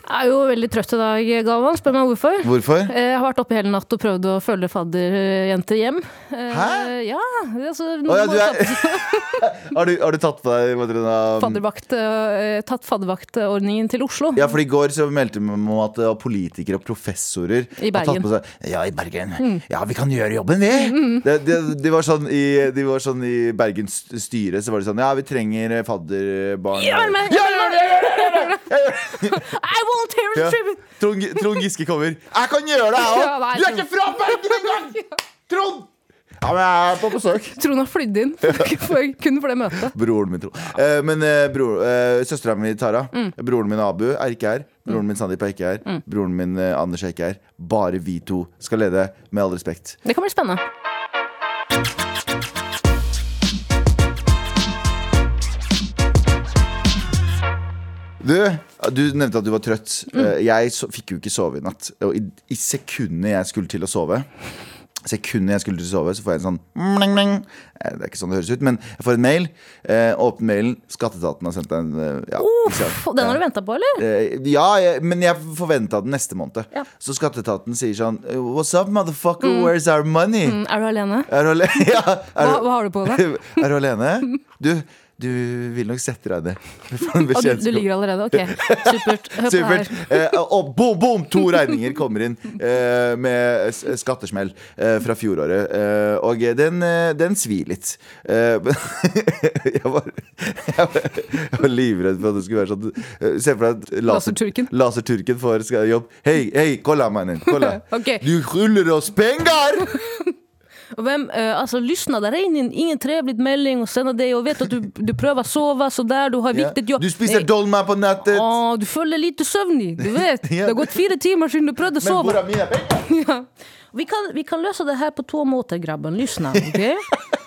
Jeg er jo veldig trøtt i dag, Galvan. Spør meg hvorfor. Hvorfor? Eh, Jeg har vært oppe hele natt og prøvd å følge fadderjenter hjem. Eh, Hæ? Ja, altså oh, ja, du er har, du, har du tatt på deg Madrina? faddervakt, eh, tatt faddervaktordningen til Oslo. Ja, for i går så meldte vi om at politikere og professorer I Bergen. på seg Ja, i Bergen. Ja, vi kan gjøre jobben, vi! Mm. De, de, var sånn i, de var sånn i Bergens styre, så var det sånn Ja, vi trenger fadderbarn. Ja, meg! Gjør Ja, ja, det! I ja, tear tribute! Trond, Trond Giske kommer. Jeg kan gjøre det, jeg òg! Du er ikke fra Bergen engang! Trond! Ja, men jeg er på besøk. Trond har flydd inn for, kun for det møtet. Broren min, Trond. Eh, men eh, bror, eh, søstera mi, Tara. Broren min, Abu, er ikke her. Broren min, Sandeep, er ikke her. Broren min, eh, Anders, er ikke her. Bare vi to skal lede, med all respekt. Det kan bli spennende. Du, du nevnte at du var trøtt. Eh, Jeg fikk jo ikke sove i natt. Og i, i sekundet jeg skulle til å sove Sekundet jeg skulle til å sove, så får jeg en sånn mling, mling. Eh, Det er ikke sånn det høres ut, men jeg får en mail. Eh, åpner mailen. Skatteetaten har sendt deg en eh, ja? Uff, den har du venta på, eller? Ja, jeg, men jeg forventa den neste måned. Ja. Så skatteetaten sier sånn What's up, motherfucker? Where's our money? Mm, Er du alene? Er du alene? Ja, Hva, er, hva har du på deg? er du alene? Du, du vil nok sette deg ned. Å, du, du ligger allerede? Ok, supert. Hør Supert. her. Eh, og boom, boom! To regninger kommer inn eh, med s- skattesmell eh, fra fjoråret. Eh, og den, eh, den svir litt. Eh, jeg, var, jeg, var, jeg var livredd for at det skulle være sånn eh, Se for deg at laser, Laserturken. Laserturken får jobb. Hei, hei, kolla, mannen. Kolla. okay. Du skylder oss penger! Och vem, eh, alltså lyssna, där in, ingen, trevlig melding och sen är det, jag vet att du, du prövar sova sådär, du har Ja. viktigt jobb. Du spiser dolma på nettet. Åh, du føler lite sömnig, du vet. Ja. Det har gått fire timer siden du prövade å Men sove. er? Ja. Vi, kan, vi kan løse det her på to måter, grabben. Lyssna, Okay?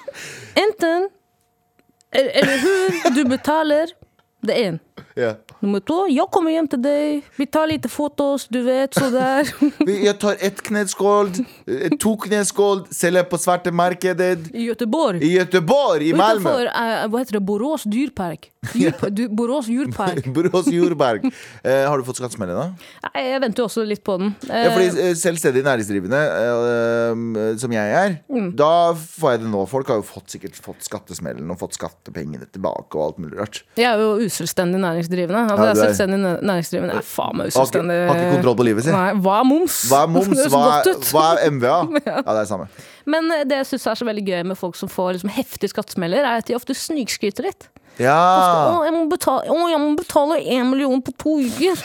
Enten eller, hur du betaler. Det är en. Ja. Nummer to jeg kommer hjem til deg, Vi tar lite fotos, du vet, sådär. Jeg tar ett kneskål, eh, to kneskål, selger på svarte markedet. I Göteborg. I Göteborg, i Malmö. Utenfor, uh, hva heter det, Borås dyrpark. Borås djurpark. Borås Jordberg. Eh, har du fått skattesmell da? Nei, Jeg venter jo også litt på den. Ja, fordi Eh, eh, Selvstendig næringsdrivende, eh, som jeg er, Mm. da får jeg det nå. Folk har jo fått, sikkert fått skattesmellen og fått skattepengene tilbake og alt mulig rart. jeg er jo uselvstendig næringsdrivende. Altså, Ja, jeg er selvstendig næringsdrivende. Er faen meg uselvstendig. har ikke kontroll på livet sitt. Nei, hva er moms? Hva er moms? Hva er, hva er MVA? Ja, det er samme. Men eh, det jeg syns er så veldig gøy med folk som får liksom, heftige skattesmeller, er at de ofte snikskryter litt. Ja, Å, jeg må betale, å, jeg må betale én million på to uker.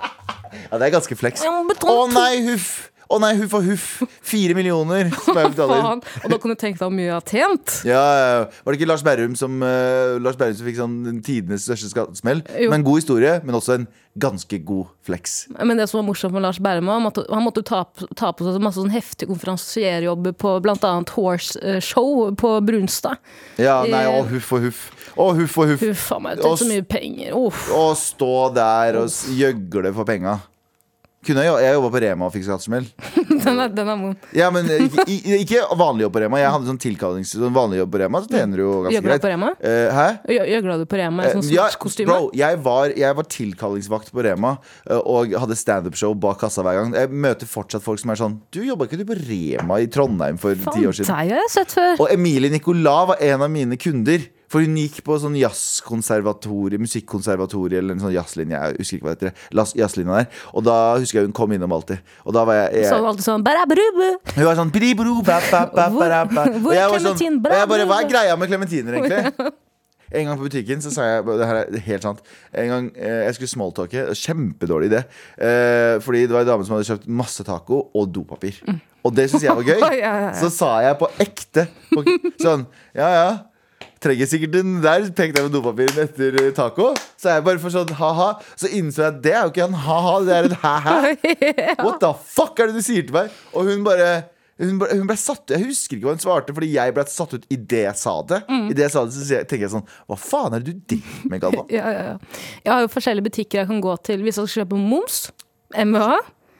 ja det er ganske flex. Å nei, huff! Å nei, huff og huff. Fire millioner som jeg betaler. faen. Og da kan du tenke deg hvor mye jeg har tjent. Ja, ja. Var det ikke Lars Berrum som, uh, Lars Berrum som fikk sånn tidenes største skattesmell? Men god historie, men også en ganske god flex. Men det som var morsomt med Lars Berrum, var at han måtte ta, ta på seg masse sånn heftige konferansierjobber på bl.a. Horse eh, Show på Brunstad. Ja, nei, Eh. å huff og huff. Å huff og huff. Huff a meg, tenk så mye penger. Uff. Å stå der og jøgle for penga. Kunne jeg, jeg jobba på Rema og fikk skattesmell. Den er, den er vond. Ja, men ikke, ikke vanlig jobb på Rema. Jeg hadde sånn tilkallings sånn vanlig jobb på Rema, så tjener du jo ganske Gjøgla greit. på Rema? Uh, hæ? Gjøgla du på Rema i sånn Eh, ja, kostyme? bro, jeg var, jeg var tilkallingsvakt på Rema eh, og hadde standup-show bak kassa hver gang. Jeg møter fortsatt folk som er sånn Du jobba ikke du på Rema i Trondheim for ti Faen, år siden? deg har jeg sett før. Og Emilie Nicolas var en av mine kunder. For hun gikk på sånn jazzkonservatorium, musikkonservatorium eller en sånn jazzlinje. Jeg husker ikke hva det heter. Jazzlinja der. Og da husker jeg hun kom innom alltid. Og da var jeg, Så alltid sånn. Hun var sånn bribro, ba, ba, ba, Hvor- er klementin? sånn, og jeg bare, Hva er greia med klementiner, egentlig? En gang på butikken så sa jeg Det her er helt sant. En gang eh, Jeg skulle smalltalke. Kjempedårlig idé. Eh, fordi det var en dame som hadde kjøpt masse taco og dopapir. Og det syns jeg var gøy. Ja, ja, ja. Så sa jeg på ekte på, sånn Ja, ja. Trenger sikkert den der. Pekte jeg med dopapiren etter eh, taco. Så jeg bare for sånn ha-ha. Så innså jeg at det er jo ikke en ha-ha, det er en hæ-hæ. What the fuck er det du sier til meg? Og hun bare hun ble, hun ble satt Jeg husker ikke hva hun svarte, fordi jeg ble satt ut idet jeg sa det. I det jeg sa det, så tenker jeg sånn Hva faen er det du driver med, Galvan? Ja, ja, ja. Jeg har jo forskjellige butikker jeg kan gå til hvis jeg skal kjøpe moms. MVH.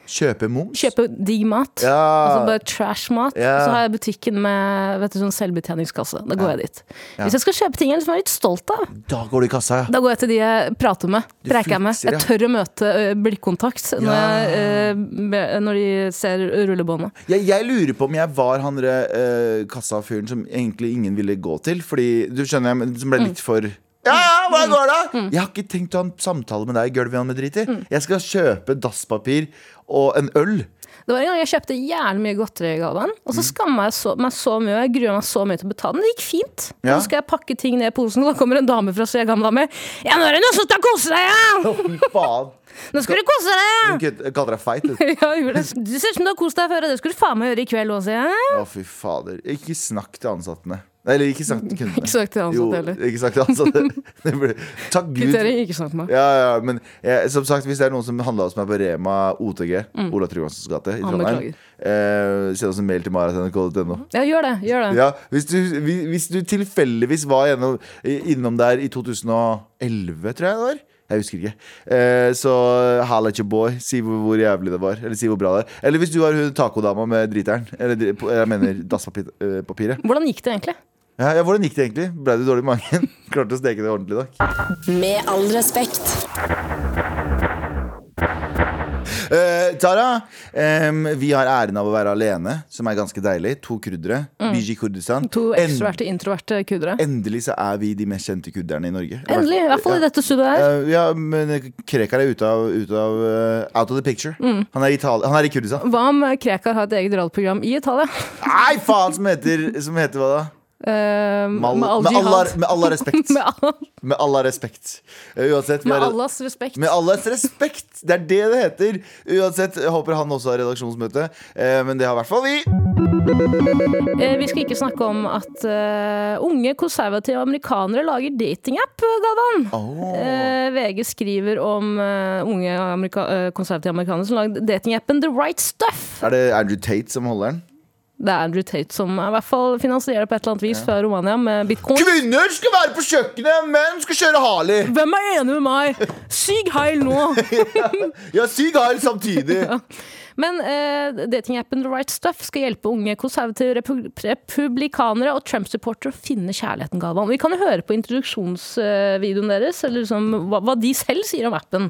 Kjøpe moms? Kjøpe digg mat. Ja. Altså bare trash-mat. Ja. Så har jeg butikken med vet du, sånn selvbetjeningskasse. Da går jeg dit. Ja. Hvis jeg skal kjøpe ting jeg liksom er litt stolt av, Da går du i kassa, ja. da går jeg til de jeg prater med. Du jeg med. ja. Jeg tør å møte blikkontakt når, jeg, når de ser rullebåndet. Jeg, jeg lurer på om jeg var han derre eh, kassafyren som egentlig ingen ville gå til. Fordi, du skjønner, som ble litt for ja, ja, hva går det? Jeg har ikke tenkt å ha en samtale med deg i gulvet med drit i. Jeg skal kjøpe dasspapir og en øl. Det var en gang jeg kjøpte jævlig mye godteri i gaven, og Mm. så skamma jeg så, meg så mye. og Jeg grua meg så mye til å betale. den. det gikk fint. Ja. Så skal jeg pakke ting ned i posen, og da kommer en dame fra Svea gamle dame. Ja, nå er det noe som skal kose deg, ja! Fy faen. Nå skal du kose deg! Hun kaller deg feit. du. Ja, gjorde det. Du ser ut som du har kost deg før, og det skulle du faen meg gjøre i kveld òg, sier jeg. Å, fy fader. Ikke snakk til ansattene. Eller ikke sagt kundene. Ikke sagt til ansatte heller. Ikke sagt til ansatte. Takk Gud. Kvittering, ikke snakk meg. Ja, ja, men jeg, som sagt, hvis det er noen som handla hos meg på Rema OTG, Ola Tryggvasons gate i Trondheim, eh, send oss en mail til maratnrk.no. Ja, gjør det. Gjør det. Ja, hvis du, hvis du tilfeldigvis var gjennom, innom der i 2011, tror jeg det var. Jeg husker ikke. Eh, så halla ikke boy. Si hvor, hvor jævlig det var. Eller si hvor bra det er. Eller hvis du var hun tacodama med driteren. Eller jeg mener dasspapiret. Hvordan gikk det egentlig? Ja, ja, hvordan gikk det egentlig? Ble du dårlig i magen? Klarte å steke det ordentlig i dag? Med all respekt. Eh, Tara, em, vi har æren av å være alene, som er ganske deilig. To kurdere. Biji Kurdistan. Mm. To ekstroverte, introverte kuddere. Endelig så er vi de mest kjente kurderne i Norge. Endelig, i hvert fall i dette studioet her. Uh, ja, men Krekar er ute av, ut av uh, Out of the picture. Mm. Han, er i han er i Kurdistan. Hva om Krekar har et eget radioprogram i Italia? Nei, faen! Som heter, som heter hva da? Mal, med all med, alla, med alla respekt. Med, all, Med alla respekt. Uansett. med allas respekt. Med allas respekt! Det er det det heter. Uansett, jeg håper han også har redaksjonsmøte. Uh, men det har i hvert fall vi. Uh, vi skal ikke snakke om at eh, unge konservative amerikanere lager datingapp, Galvan. Oh. VG skriver om unge amerika konservative amerikanere som lager datingappen The Right Stuff. Er det Andrew Tate som holder den? Det er Andrew Tate som i hvert fall finansierer det på et eller annet vis fra Romania med bitcoin. Kvinner skal være på kjøkkenet, menn skal kjøre Harley! Hvem er enig med meg? Syg heil nå! Ja, syg heil samtidig. Men eh, datingappen The Right Stuff skal hjelpe unge konservative repu republikanere og Trump-supportere å finne kjærligheten, Galvan. Vi kan jo høre på introduksjonsvideoen deres, eller liksom, hva, hva de selv sier om appen.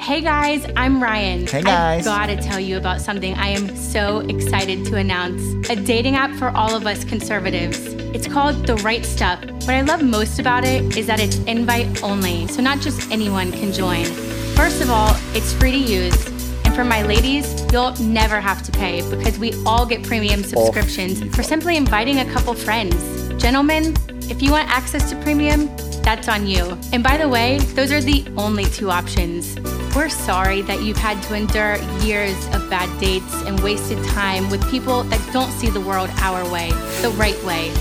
Hey guys, I'm Ryan. Hey, guys. I've got to tell you about something I am so excited to announce a dating app for all of us conservatives. It's called The Right Stuff. What I love most about it is that it's invite only, so not just anyone can join. First of all, it's free to use. And for my ladies, you'll never have to pay because we all get premium oh. subscriptions for simply inviting a couple friends. Gentlemen, if you want access to premium, that's on you. And by the way, those are the only two options. We're sorry that you've had to endure years of bad dates and wasted time with people that don't see the world our way, the right way.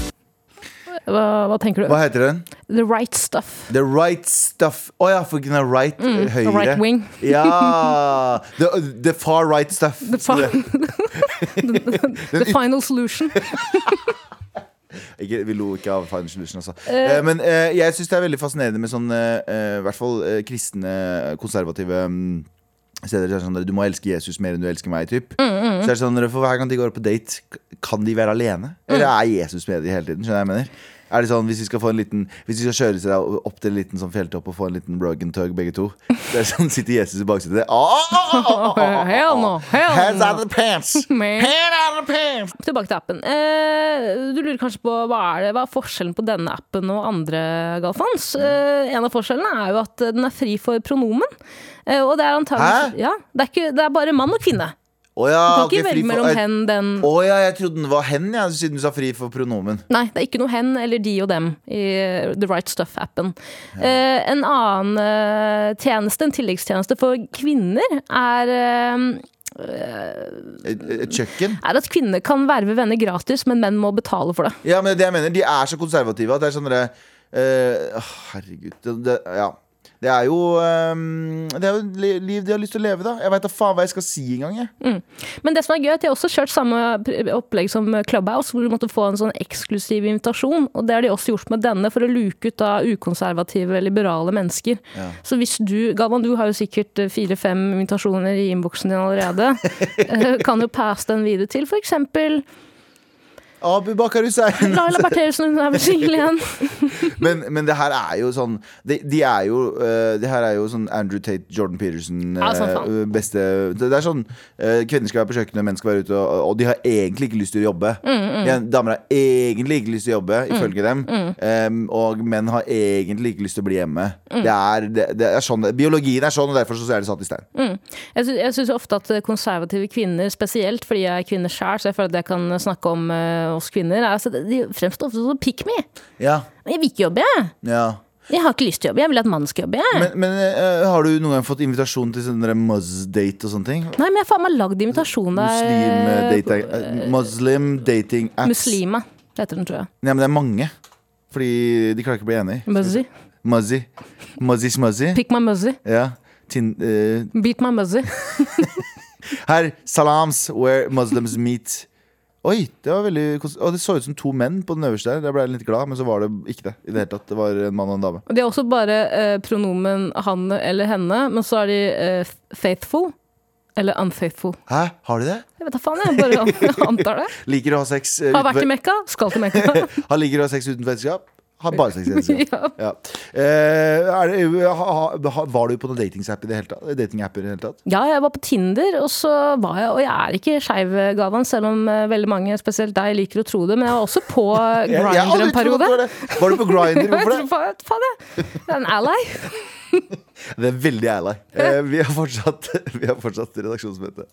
Hva, hva tenker du? Hva heter den? The Right Stuff. The right stuff. Å ja, for den er right eh, høyre. Mm, right wing. Ja! The, the far right stuff. The, fa- the Final Solution. Ikke, vi lo ikke av Final Solution, altså. Uh, men uh, jeg syns det er veldig fascinerende med sånn uh, I hvert fall kristne, konservative um, steder. så er Sånn, du må elske Jesus mer enn du elsker meg. Typ. Mm, Så er det sånn, For hver gang de går på date, kan de være alene? Mm. Eller er Jesus med dem hele tiden? Skjønner jeg jeg mener? Er det sånn, Hvis vi skal få en liten Hvis vi skal kjøre seg opp til en liten sånn fjelltopp og få en liten Brogan tug, begge to Det er sånn, Sitter Jesus i baksetet. Hell no, Hands out of the pants! Man. Hands out of the pants! Tilbake til appen. Eh, du lurer kanskje på hva er, det, hva er forskjellen på denne appen og andre, Galfans? Eh, en av forskjellene er jo at den er fri for pronomen. Eh, og det er antagelig Hæ? ja, det, er ikke, det er bare mann og kvinne. Å ja, Du kan ikke okay, velge mellom for, hen, den Å ja, jeg trodde den var hen, ja, siden du sa fri for pronomen. Nei, det er ikke noe hen eller de og dem i eh, The Right Stuff-appen. Eh, en annen uh, tjeneste, en tilleggstjeneste for kvinner, er uh, Et, et kjøkken. er at kvinner kan verve venner gratis, men menn må betale for det. Ja, men det jeg mener, De er så konservative at det er sånn derre Herregud. Det, det, ja. Det er jo um, Det er jo liv de har lyst til å leve, da. Jeg veit da faen hva jeg skal si engang, jeg. Men det som er gøy, er at de har også kjørt samme opplegg som Clubhouse, hvor du måtte få en sånn eksklusiv invitasjon. Og det har de også gjort med denne, for å luke ut da ukonservative, liberale mennesker. Ja. Så hvis du, Galvan, du har jo sikkert eh, fire-fem invitasjoner i innboksen din allerede. Eh, kan jo passe den videre til f.eks. Abu Bakar Hussein. Laila Bertheussen, hun er vel singel igjen. Men, men det her er jo sånn De, de er jo eh, Det her er jo sånn Andrew Tate, Jordan Peterson Ja, sant eh, beste det, det er sånn uh, Kvinner skal være på kjøkkenet, menn skal være ute, og, og de har egentlig ikke lyst til å jobbe. Mm, Ja, damer har egentlig ikke lyst til å jobbe, ifølge dem. Um, og menn har egentlig ikke lyst til å bli hjemme. Mm. Det, er, det, det er sånn Biologien er sånn, og derfor så er det satt i stein. Jeg sy- syns ofte at konservative kvinner, spesielt fordi jeg er kvinne sjøl, så jeg føler at jeg kan snakke om eh, oss kvinner, er, altså, de fremstår ofte som pick me. Ja, Jeg vil ikke jobbe, jeg. ja Jeg har ikke lyst til å jobbe, jeg vil at mannen skal jobbe. jeg. Men, men uh, har du noen gang fått invitasjon til sånn Muzz-date og sånne ting? Nei, men jeg har faen meg lagd invitasjon der. Muslim eh, eh, dating, eh, Muslim dating apps. Muslima heter den, tror jeg. Nei, men det er mange. Fordi de klarer ikke å bli enige. Muzzy. Muzzy. Muzzy smuzzy. Pick my muzzy. Ja. Tin, uh... Beat my muzzy. her, salams where Muslims meet. Oi, det var veldig Og det så ut som to menn på den øverste der. Da ble jeg litt glad, men så var det ikke det. i det hele tatt Det var en mann og en dame. Og De har også bare eh, pronomen han eller henne, men så er de eh, faithful. Eller unfaithful. Hæ, har de det? Jeg vet da faen, jeg bare antar det. Liker å ha sex eh, Har vært i Mekka, skal til Mekka. Han liker å ha sex uten vennskap. Har bare sex uten ja. Ja. Eh, var du på noen datingsapp i det hele tatt? Dating i det hele tatt? ja, jeg var på Tinder, og så var jeg Og jeg er ikke skeiv, Gavan, selv om veldig mange, spesielt deg, liker å tro det, men jeg var også på aldri en periode. var. Var du på Grindr? Hvorfor det? Faen, jeg. Det er en ally. Det er veldig ærlig. Eh, vi har fortsatt, vi har fortsatt redaksjonsmøte.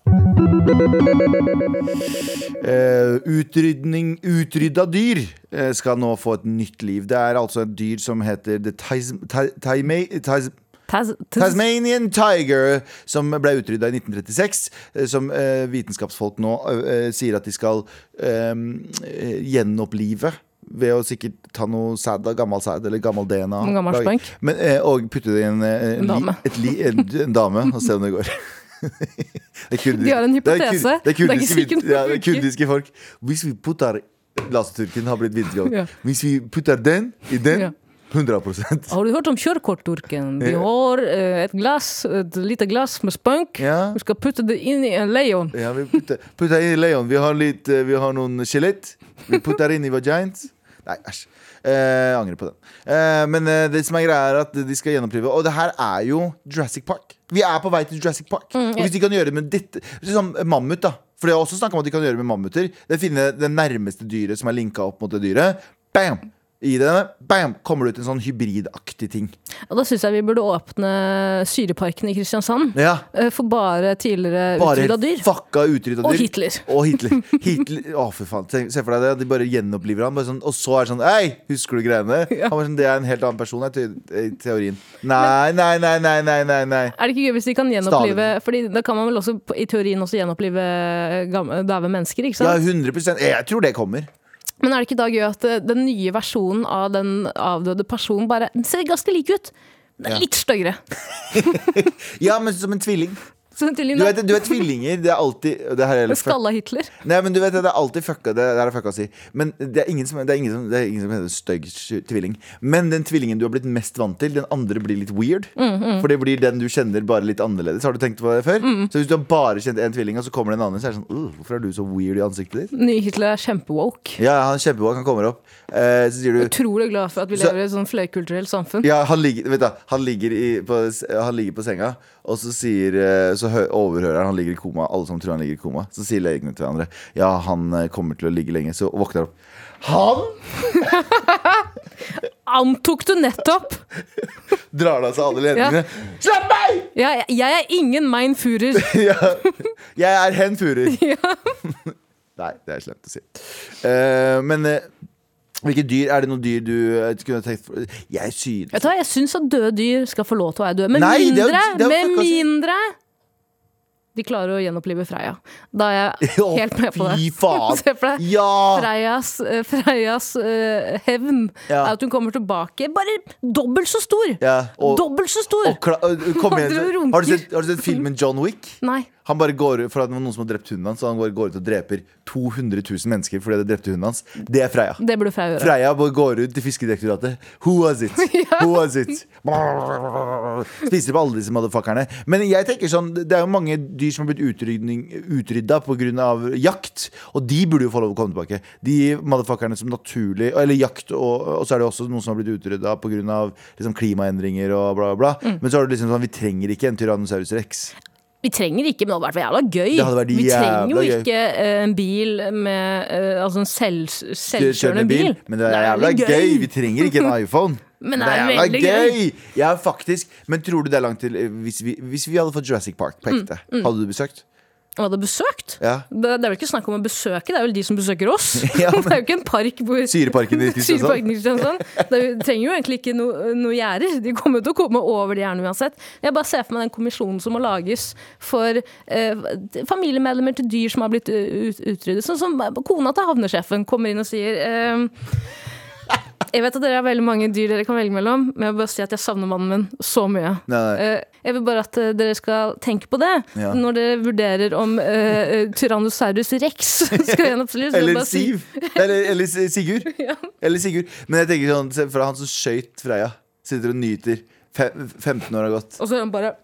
Eh, utrydning, utrydda dyr eh, skal nå få et nytt liv. Det er altså et dyr som heter the Tasmanian tiger, som ble utrydda i 1936. eh, Som eh, vitenskapsfolk nå eh, sier at de skal gjenopplive. Ved å sikkert ta noe sæd, gammel sæd eller gammel DNA. Gammel spank. Men, eh, og putte det i en, eh, En dame. Et li, en, en dame, og se om det går. Det er De har en det er hypotese. kur- Det er Det er ikke kurdiske, sikkert vit- ja, det er kurdiske folk. Hvis vi putter Laserturken har blitt vitenskap. Ja. Hvis vi putter den i den, Ja. 100 Har du hørt om kjørekortturken? Vi Ja. har eh, et glass, et lite glass med spunk. Ja. Vi skal putte det inn i en leon. Ja, vi putter, putter inn i leon. Vi har, litt, eh, vi har noen skjelett. Vi putter inn i vagint. Nei, æsj. Eh, angrer på den. Eh, men eh, det som er greia er at de skal gjenopplive Og det her er jo Jurassic Park. Vi er på vei til Jurassic Park. og hvis de kan gjøre det med dette Sånn mammut, da. For det er også snakk om at de kan gjøre det med mammuter. Det finne det nærmeste dyret som er linka opp mot det dyret. Bam! I det bam, kommer det ut en sånn hybridaktig ting. Og da syns jeg vi burde åpne Syreparken i Kristiansand. Ja eh, For bare tidligere utrydda dyr. fucka utrydda dyr. Og Hitler. Og Hitler. Hitler. Å, for faen. Se, for deg det. De bare gjenoppliver ham. Bare sånn, og så er det sånn Hei, husker du greiene? Ja. Sånn, Det er en helt annen person, er te i teorien. Nei, nei, nei, nei, nei, nei, nei. Er det ikke gøy hvis de kan gjenopplive Fordi da kan man vel også i teorien også gjenopplive gamle- daue mennesker, ikke sant? Ja, sant? 100 Jeg tror det kommer. Men er det ikke da gøy at eh, den nye versjonen av den avdøde personen bare Den ser ganske lik ut. Den er litt styggere. Ja, men som en tvilling. Så til Du vet, du vet tvillinger. Det er alltid det er Skalla Hitler. Nei, men du vet Det det er alltid fucka. Det, det er fucka å si. Men det er ingen som, det er ingen som, det er ingen som heter stygg tvilling. Men den tvillingen du har blitt mest vant til, den andre blir litt weird. For det blir den du kjenner, bare litt annerledes. Har du tenkt på det før? Så hvis du har bare kjent én tvilling, og så kommer det en annen, så er det sånn Hvorfor er du så weird i ansiktet ditt? Nye Hitler er kjempewoke. Ja, han er kjempewoke. han kommer opp. Eh, så sier du Utrolig glad for at vi Så- lever i et sånn flerkulturelt samfunn. ja, han ligger, vet du, han, ligger i, på, han ligger på senga, og så, sier, eh, så overhører han Han ligger i koma. Alle som tror han ligger i koma. Så sier legene til hverandre Ja, han eh, kommer til å ligge lenge. Så våkner han opp. Han Antok du nettopp? drar av seg alle ledningene. Slapp meg! Jeg, jeg er ingen mein Führer. Ja. Jeg er hen Furer. Nei, det er slemt å si. Uh, men uh, hvilke dyr Er det noen dyr du eh, kunne tenkt Jeg synes Vet du hva, Jeg syns at døde dyr skal få lov til å være døde. Med Nei, det er mindre, det er med mindre De klarer å gjenopplive Freya. Da er jeg helt med på det. Fy faen! Se for deg. Ja! Freias, eh, Freias eh, hevn Ja. er at hun kommer tilbake bare dobbelt så stor! Ja, og- dobbelt så stor! Og øh, kom igjen. Har du, sett, har du sett filmen John Wick? Nei. Han bare går For at det var noen som har drept hunden hans, så han bare går ut og dreper 200 000 mennesker fordi de drepte hunden hans. Det er Freya. Det burde Freya gjøre. Freya bare går ut til Fiskedirektoratet. Who was it? Who was it? Spiser på alle disse motherfuckerne. Men jeg tenker sånn det er jo mange dyr som har blitt utrydda pga. jakt. Og de burde jo få lov å komme tilbake. De motherfuckerne som naturlig Eller jakt, og, og så er det også noen som har blitt utrydda pga. Liksom klimaendringer og bla, bla, bla. Men så er det liksom sånn vi trenger ikke en Tyrannosaurus rex. Vi trenger ikke, men det hadde vært jævla gøy. Det hadde vært vi trenger jo gøy. ikke eh, en bil med eh, Altså en selv, selvkjørende bil. Men det er jævla veldig gøy. Vi trenger ikke en iPhone. Men det det er er jævla gøy! gøy! Ja, faktisk. Men tror du det er langt til eh, Hvis vi, hvis vi hadde fått Jurassic Park på ekte, Mm, hadde du besøkt? Og hadde besøkt. Ja. Det, det er vel ikke snakk om å besøke, det er vel de som besøker oss. Ja, men- det er jo ikke en park hvor Syreparken i Kristiansand? Det er trenger jo egentlig ikke noe noe gjerder. De kommer til å komme over de gjerdene uansett. Jeg bare ser for meg den kommisjonen som må lages for eh, familiemedlemmer til dyr som har blitt utryddet. Sånn som kona til havnesjefen kommer inn og sier eh, jeg vet at dere har veldig mange dyr dere kan velge mellom, men jeg vil bare si at jeg savner mannen min så mye. Nei, nei. Eh, Jeg vil bare at eh, dere skal tenke på det Ja. når dere vurderer om eh, Tyrannosaurus rex skal gjenoppstilles. Eller Siv. Eller, eller Sigurd. Ja. Eller Sigurd. Men jeg tenker sånn for han som skøyt Freya, sitter og nyter. Fe 15 år har gått. Og så er han bare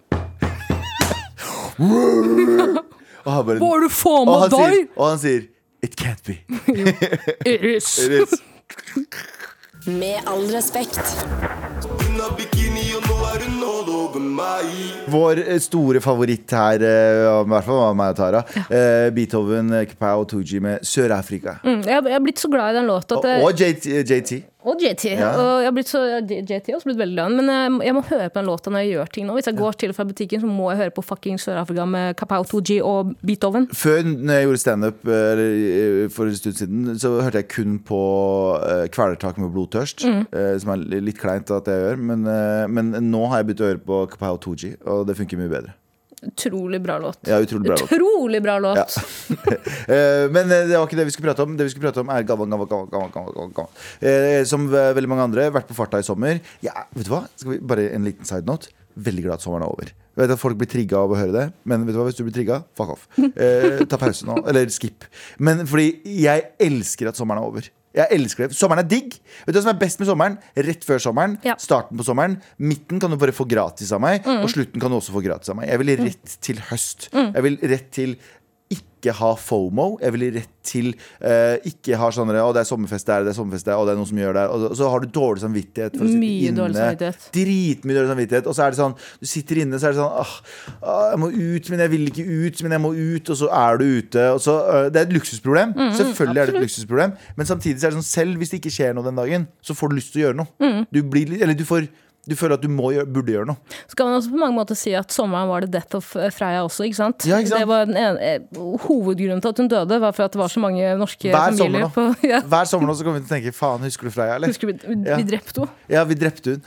Og han, bare, Hva er det faen med deg? og han sier It can't be. It is. It is. Med all respekt. Vår eh, store favoritt her, eh, i hvert fall var meg og Tara. ja. Beethoven, eh, Kapow og Tooji med Sør-Afrika. Mm, jeg, jeg har blitt så glad i den låta Og, og JT. JT. Og JT. Ja. Og jeg har blitt så, JT har også blitt veldig lønn. men jeg, må- jeg må høre på den låta når jeg gjør ting nå. Hvis jeg går til og fra butikken, så må jeg høre på fucking Sør-Afrika med Kapau 2G og Beethoven. Før når jeg gjorde standup eh, eh, for en stund siden, så hørte jeg kun på uh, Kvelertak med blodtørst. Mm. eh, som er litt kleint at jeg gjør. Men, eh, men nå har jeg begynt å høre på Kapau 2G, og det funker mye bedre. Utrolig bra låt. Ja, utrolig bra låt. Utrolig bra låt. Ja. Eh, men eh, det var ikke det vi skulle prate om. Det vi skulle prate om er Galvan, Galvan, Galvan, Galvan, Galvan. Eh, Som veldig mange andre, vært på farta i sommer. Ja, vet du hva? Skal vi, bare en liten side note. Veldig glad at sommeren er over. Jeg vet at Folk blir trigga av å høre det, men vet du hva, hvis du blir trigga, fuck off. Eh, ta pause nå, eller skip. Men fordi jeg elsker at sommeren er over. Jeg elsker det. Sommeren er digg. Vet du hva som er best med sommeren? Rett før sommeren, Ja. starten på sommeren. Midten kan du bare få gratis av meg, og slutten kan du også få gratis av meg. Jeg vil rett til høst. Jeg vil rett til ikke ha FOMO. Jeg vil rett til uh, ikke ha sånn Å, det er sommerfest der, det er sommerfest der, og det er noen som gjør det. Og så- så har du dårlig samvittighet. For å sitte Mye dårlig inne. samvittighet. Dritmye dårlig samvittighet. Og så er det sånn, du sitter inne, så er det sånn åh, Jeg må ut, men jeg vil ikke ut, men jeg må ut. Og så er du ute. Og så, uh, det er et luksusproblem. Selvfølgelig er det et luksusproblem. Men samtidig så er det sånn, selv hvis det ikke skjer noe den dagen, så får du lyst til å gjøre noe. Du, blir, litt- eller du, får, du føler at du må burde gjøre noe. Så kan man også på mange måter si at sommeren var det death of eh, Freya også, ikke sant? Ja, ikke sant? Det var den ene, eh, Hovedgrunnen til at hun døde, var for at det var så mange norske Hver sommer familier nå. på ja. Hver sommer nå så kommer vi til å tenke Faen, husker du Freya, eller? Husker vi, vi, Ja. vi drepte henne. Ja, vi drepte hun.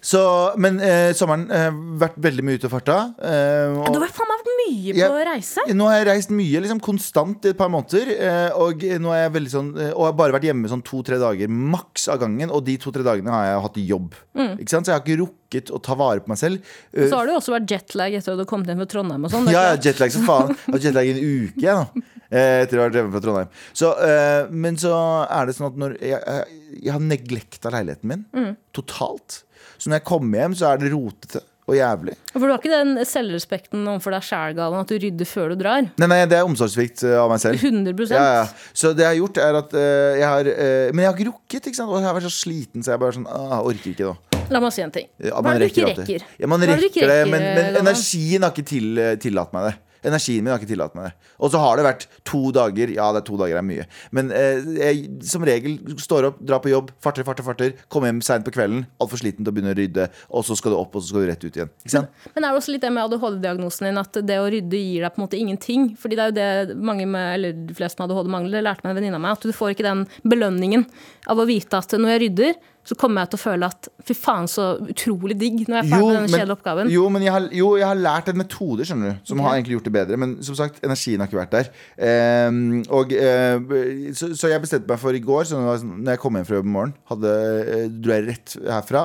Så, men eh, sommeren har vært veldig mye ute og farta. Eh, og- Du har faen meg vært mye på å reise. Nå har jeg reist mye, liksom konstant i et par måneder. eh, Og nå er jeg veldig sånn eh, Og har bare vært hjemme sånn to-tre dager maks av gangen. Og de to-tre dagene har jeg hatt jobb. Ikke sant? Så jeg har ikke rukket å ta vare på meg selv. Og Så har du også vært jetlag etter at du kom hjem fra Trondheim og sånn. ja, jetlag som faen. Jeg har jetlag i en uke jeg, nå. eh, Etter å ha vært hjemme fra Trondheim. Så, eh, men så er det sånn at når jeg, jeg, jeg har neglekta leiligheten min Mm. totalt. Så når jeg kommer hjem, så er det rotete og jævlig. For du har ikke den selvrespekten overfor deg sjæl-galen at du rydder før du drar. Nei, nei, det er omsorgssvikt eh, av meg selv. 100 Ja, ja. Så det jeg har gjort, er at uh, jeg har uh, Men jeg har ikke rukket, ikke sant? Og jeg har vært så sliten, så jeg bare sånn ah, orker ikke nå. La meg si en ting. Ja, Hva er det du ikke rekker? rekker? Ja, man er rekker det, men, men energien har ikke til, tillatt meg det. Energien min har ikke tillatt meg det. Og så har det vært to dager. Ja, det er to dager er mye. Men eh, jeg som regel står opp, drar på jobb, farter, farter, farter. Kommer hjem seint på kvelden, altfor sliten til å begynne å rydde. Og så skal du opp, og så skal du rett ut igjen. Ikke sant? Men er det også litt det med ADHD-diagnosen din at det å rydde gir deg på en måte ingenting? Fordi det er jo det mange med, eller de fleste med ADHD mangler. Lærte meg en venninne av meg. At du får ikke den belønningen av å vite at når jeg rydder, så kommer jeg til å føle at fy faen, så utrolig digg når jeg er ferdig med denne kjedelige oppgaven. jo, men jeg har, jo, jeg har lært en metode skjønner du som okay. har egentlig gjort det bedre. Men som sagt, energien har ikke vært der. Ehm, og, eh, så, så jeg bestemte meg for i går, så når jeg kom hjem fra jobb om morgen, hadde, eh, dro jeg rett herfra,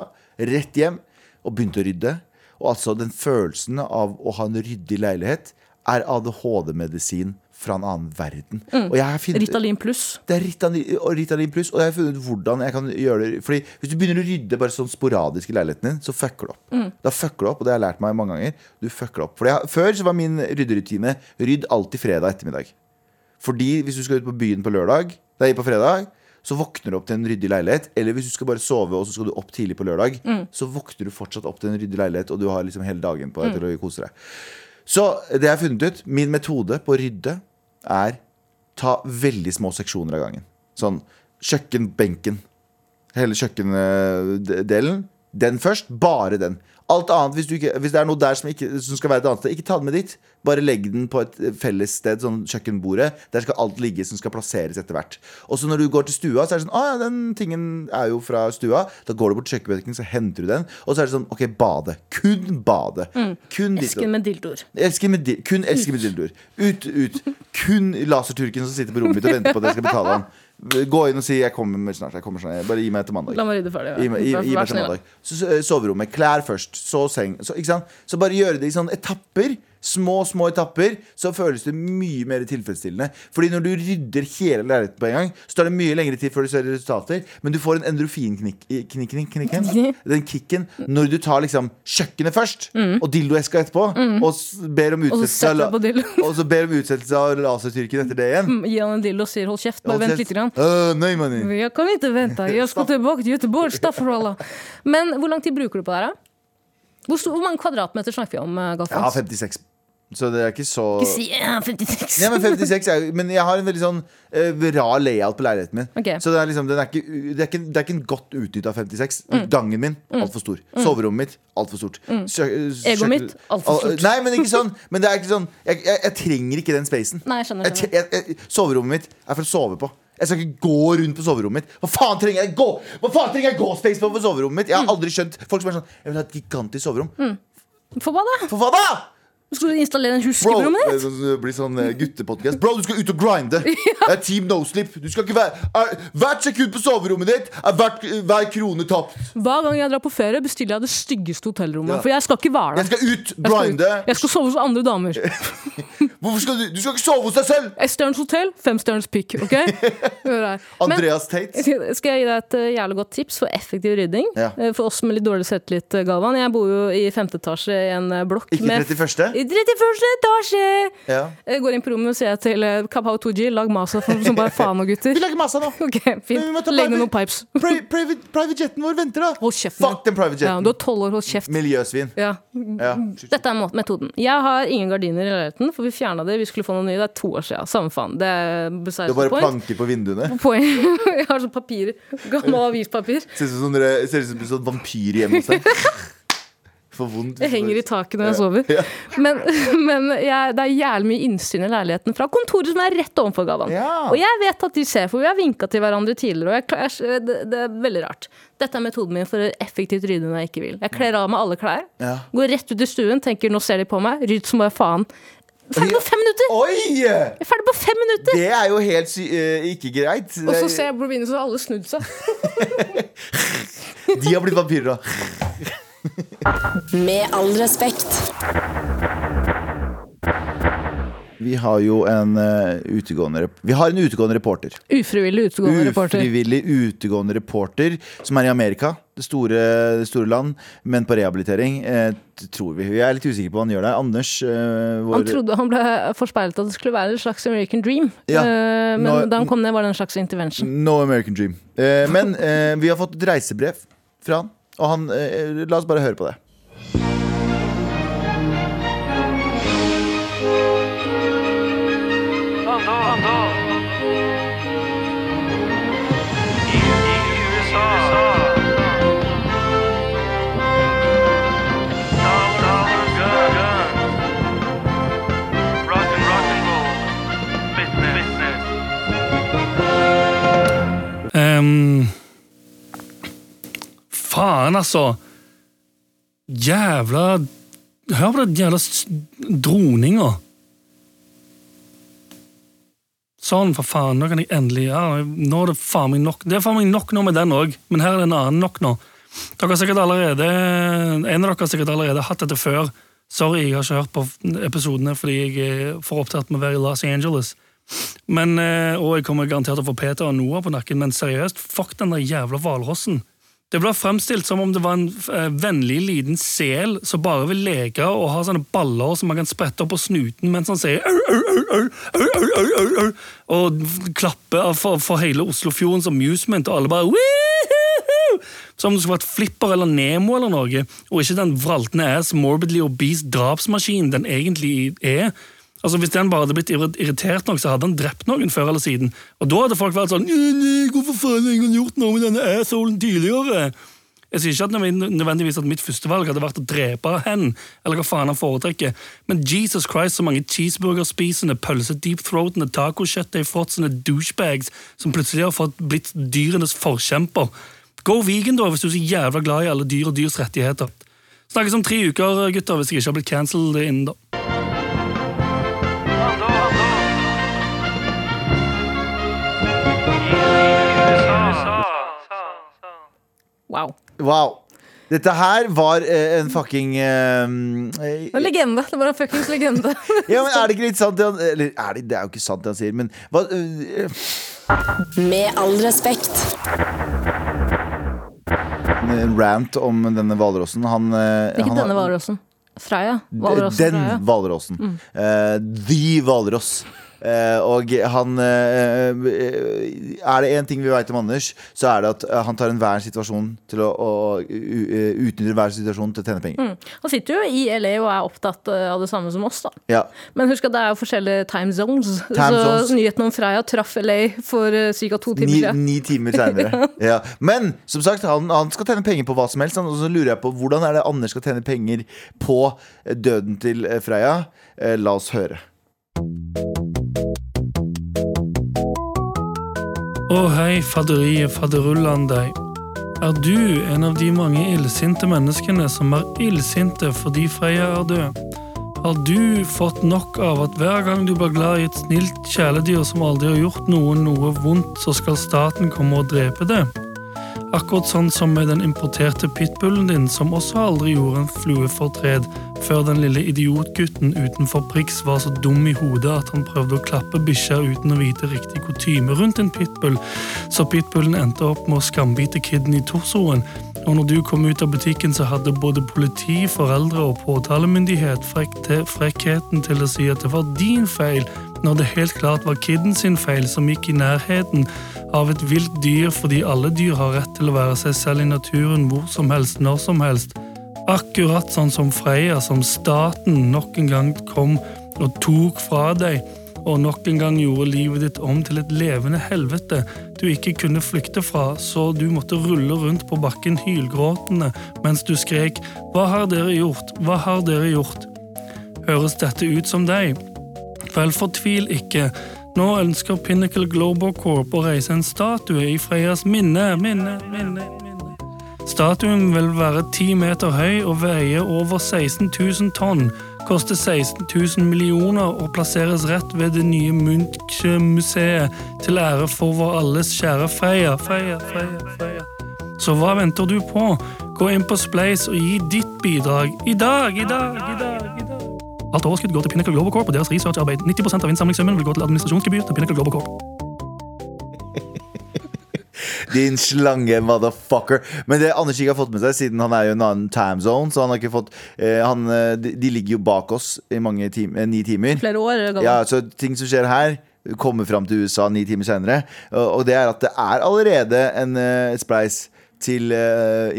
rett hjem, og begynte å rydde. Og altså den følelsen av å ha en ryddig leilighet er ADHD-medisin fra en annen verden. Har funnet- Ritalin pluss. det er Ritalin, Ritalin pluss, og jeg har funnet ut hvordan jeg kan gjøre det. Fordi Hvis du begynner å rydde bare sånn sporadisk i leiligheten din, så fucker du opp. Da fucker du opp, og det har jeg lært meg mange ganger. Du fucker opp. Fordi jeg, Før så var min rydderutine rydd alltid fredag ettermiddag. Fordi hvis du skal ut på byen på lørdag, nei, på fredag, så våkner du opp til en ryddig leilighet. Eller hvis du skal bare sove, og så skal du opp tidlig på lørdag, så våkner du fortsatt opp til en ryddig leilighet, og du har liksom hele dagen på deg til å kose deg. Så det jeg har funnet ut, min metode på å rydde er ta veldig små seksjoner av gangen. Sånn kjøkkenbenken. Hele kjøkkendelen. Den først. Bare den. Alt annet, hvis, du ikke, hvis det er noe der som, ikke, som skal være et annet sted, ikke ta den med dit. Bare legg den på et felles sted, sånn kjøkkenbordet. Der skal alt ligge som skal plasseres etter hvert. Og så når du går til stua, så er det sånn Å ja, den tingen er jo fra stua. Da går du bort til kjøkkenbenken, så henter du den. Og så er det sånn OK, bade. Kun bade. Kun ditt- Esken med dildoer. Kun elsker med dildoer. Ut, ut. Kun laserturken som sitter på rommet mitt og venter på at jeg skal betale han. Gå inn og si 'jeg kommer snart'. Jeg kommer snart. Bare gi meg til mandag. La meg rydde ferdig. Gi meg, gi, gi meg til mandag. Så, så, soverommet. Klær først. Så seng. Så, så bare gjøre det i sånne etapper. Små, små etapper. Så føles det mye mer tilfredsstillende. Fordi når du rydder hele leiligheten på en gang, så tar det mye lengre tid før du ser resultater. Men du får en endorfinknikken. Den kicken når du tar liksom kjøkkenet først, og dildoeska etterpå, og ber om Mm. Utsettelse av og så ber om utsettelse av lasertyrken etter det igjen. Gi han en dildo og sier 'hold kjeft', bare vent litt. Grann. Uh, nei, mani. Jeg kan ikke vente, jeg skal tilbake til Göteborg. Staffrolla. Men hvor lang tid bruker du på det her? da? Hvor, mange kvadratmeter snakker vi om, eh, Ja, 56. Så det er ikke så Ikke si ja, 56. Nei, men 56 er, jo- Men jeg har en veldig sånn uh, rar layout på leiligheten min. Ok. Så det er liksom den er ikke, det, er ikke, det er ikke en godt utnytta 56. Gangen min altfor stor. Soverommet mitt altfor stort. Mm. Egoet kjøkken- mitt, alt for Al- stort. Nei, men ikke sånn. Men det er ikke sånn Jeg, jeg, jeg trenger ikke den spacen. Nei, jeg skjønner, Jeg, tre- jeg, jeg, soverommet mitt er for å sove på. Jeg skal ikke gå rundt på soverommet mitt. Hva faen trenger jeg gå Hva faen trenger jeg gå-space på på soverommet mitt? Jeg har aldri skjønt folk som er sånn Jeg vil ha et gigantisk soverom. For hva da? For hva da? Skal du installere en huskebrommet Bro, rommet det ditt? sånn- blir sånn guttepodkast. Bro, du skal ut og grinde. Det er Team No Sleep. Du skal ikke være er, Hvert sekund på soverommet ditt er hvert, hver krone tapt. Hver gang jeg drar på ferie, bestiller jeg det styggeste hotellrommet. Ja. For jeg skal ikke være der. Jeg skal ut, Jeg skal, grinde. jeg skal sove hos andre damer. Hvorfor skal du Du skal ikke sove hos deg selv! Estern's hotell, femstjerners pikk. ok? Andreas Tate. Skal jeg gi deg et eh, jævlig godt tips for effektiv rydding? Ja. Eh, For oss med litt dårlig selvtillit, eh, Galvan. Jeg bor jo i femte etasje i en eh, blokk Ikke 31. I 31. etasje! Ja. Jeg går inn på rommet og sier til eh, Tooji lag masa som bare faen og gutter. Vi lager masa nå. Ok, fint. Legg ned noen pipes. Pri private, private jeten vår venter, da. Hold kjeft. Fuck den private Ja, du har tolv år, hold kjeft. Miljøsvin. Ja. Ja. Dette er metoden. Jeg har ingen gardiner i leiligheten, for vi fjerna det. Vi skulle få noen nye. Det er to år siden. Samme faen. Det er Du besides har bare planker på vinduene. Poeng. Jeg har sånn papir. Gammel avispapir. Ser ut som sånn, som en sånn vampyr hjemme hos deg. For vondt. Jeg henger i taket når jeg sover. Ja. Men, men jeg, det er jævlig mye innsyn i leiligheten fra kontoret som er rett overfor Gavan. Ja. Og jeg vet at de ser, for vi har vinka til hverandre tidligere. Og jeg, jeg, det, det er veldig rart. Dette er metoden min for å effektivt rydde når jeg ikke vil. Jeg kler av meg alle klær, Ja. går rett ut i stuen, tenker nå ser de på meg, rydd som bare faen. Ferdig på fem minutter! Oi! Jeg er ferdig på fem minutter! Det er jo helt sy eh, ikke greit. Og så er- ser jeg på vinduet, så har alle snudd seg. De har blitt vampyrer, da. Med all respekt. Vi har jo en eh, utegående Vi har en utegående reporter. Ufrivillig utegående reporter. Ufrivillig utegående reporter som er i Amerika. Det store, det store land, men på rehabilitering. Eh, tror vi. Vi er litt usikre på hva han gjør der. Anders, eh, vår Han trodde han ble forspeilet at det skulle være en slags American dream. Ja. Eh, men no, da han kom ned, var det en slags intervention. No American Dream. Eh, men eh, vi har fått et reisebrev fra han, og han eh, La oss bare høre på det. I, i USA. Dollar, dollar, gun, gun. Rock and rock and roll. Business, business. Ehm, faen, altså. Jævla Hør på den jævla droninga. Sånn, for faen. Nå kan jeg endelig ja, Nå er det faen meg nok Det er faen meg nok nå med den òg, men her er det en annen nok nå. Dere har sikkert allerede En av dere har sikkert allerede hatt dette før. Sorry, jeg har ikke hørt på episodene fordi jeg er for opptatt med å være i Los Angeles. Men, eh, Og jeg kommer garantert til å få Peter og Noah på nakken, men seriøst, fuck den der jævla hvalrossen. Det ble fremstilt som om det var en eh, vennlig liten sel som bare vil leke og ha sånne baller som man kan sprette opp på snuten mens han sier au, au, au, Og klapper for, for hele Oslofjordens amusement, og alle bare Som om det skulle vært Flipper eller Nemo eller noe, og ikke den vraltende ass morbidly obese drapsmaskinen den egentlig er. Altså Hvis den bare hadde blitt irritert nok, så hadde han drept noen før eller siden. Og da hadde folk vært sånn «Nei, nei, Hvorfor faen har ingen gjort noe med denne assholen tidligere? Jeg sier ikke at nødvendigvis at mitt førstevalg hadde vært å drepe hen, eller hva faen han foretrekker, men Jesus Christ, så mange cheeseburgerspisende, pølse-deep-throatende, tacokjøttdeigfråtsende douchebags som plutselig har fått blitt dyrenes forkjemper. Go vegan, da, hvis du er så jævla glad i alle dyr og dyrs rettigheter. Snakkes om tre uker, gutter, hvis jeg ikke har blitt cancelled innen da. Wow. Wow. Dette her var eh, en fucking eh, eh, En legende. Det var en fuckings legende. Ja, men Er det ikke litt sant det han Eller er det, det er jo ikke sant det han sier, men hva eh, Med all respekt. En rant om denne hvalrossen. Han eh, Ikke han har- denne hvalrossen. Freia. Hvalrossen Den Freia. hvalrossen. Eh, the hvalross. Eh, og han eh, eh, Er det én ting vi vet om Anders, så er det at han tar enhver situasjon til å, å utnytter enhver situasjon til å tjene penger. Han sitter jo i LA og er opptatt av det samme som oss, da. Ja. Men husk at det er jo forskjellige time zones. Time så zones. nyheten om Freya traff LA for ca. to timer Ni, siden. ni timer seinere. ja. Men som sagt, han, han skal tjene penger på hva som helst. Og så lurer jeg på hvordan er det Anders skal tjene penger på døden til Freya? La oss høre. Å hei, fadderiet, fadderullan deg. Er du en av de mange illsinte menneskene som er illsinte fordi Freya er død? Har du fått nok av at hver gang du blir glad i et snilt kjæledyr som aldri har gjort noen noe vondt, så skal staten komme og drepe det? Akkurat sånn som med den importerte pitbullen din, som også aldri gjorde en flue fortred, før den lille idiotgutten utenfor Prix var så dum i hodet at han prøvde å klappe bikkja uten å vite riktig kutyme rundt en pitbull, så pitbullen endte opp med å skambite kiden i torsoen. Og når du kom ut av butikken, så hadde både politi, foreldre og påtalemyndighet frekkheten til å si at det var din feil, når det helt klart var kidden sin feil som gikk i nærheten av et vilt dyr fordi alle dyr har rett til å være seg selv i naturen hvor som helst, når som helst. Akkurat sånn som Freya, som staten nok en gang kom og tok fra deg, og nok en gang gjorde livet ditt om til et levende helvete du ikke kunne flykte fra, så du måtte rulle rundt på bakken hylgråtende mens du skrek 'Hva har dere gjort? Hva har dere gjort?' Høres dette ut som deg? Vel, fortvil ikke. Nå ønsker Pinnacle Global Corp å reise en statue i Freias minne, minne, minne, minne. Statuen vil være ti meter høy og veie over 16 000 tonn. Koster 16 000 millioner og plasseres rett ved det nye Munch-museet til ære for vår alles kjære Freya. Freya, Freya, Freya. Så hva venter du på? Gå inn på Spleis og gi ditt bidrag i dag, i dag, i dag. Alt overskudd går til Pinnacle Global Corp og deres researcharbeid. 90% av innsamlingssummen vil gå til administrasjonsgebyr til Pinnacle Global Corp. Din slange motherfucker. Men det Anders ikke har fått med seg, siden han er jo i en annen time zone, så han har ikke fått eh, han, eh, de, de ligger jo bak oss i mange tim eh, ni timer. Flere år gammel. Ja, så ting som skjer her kommer fram til USA ni timer senere Og og det er at det er allerede en eh, spleis til uh,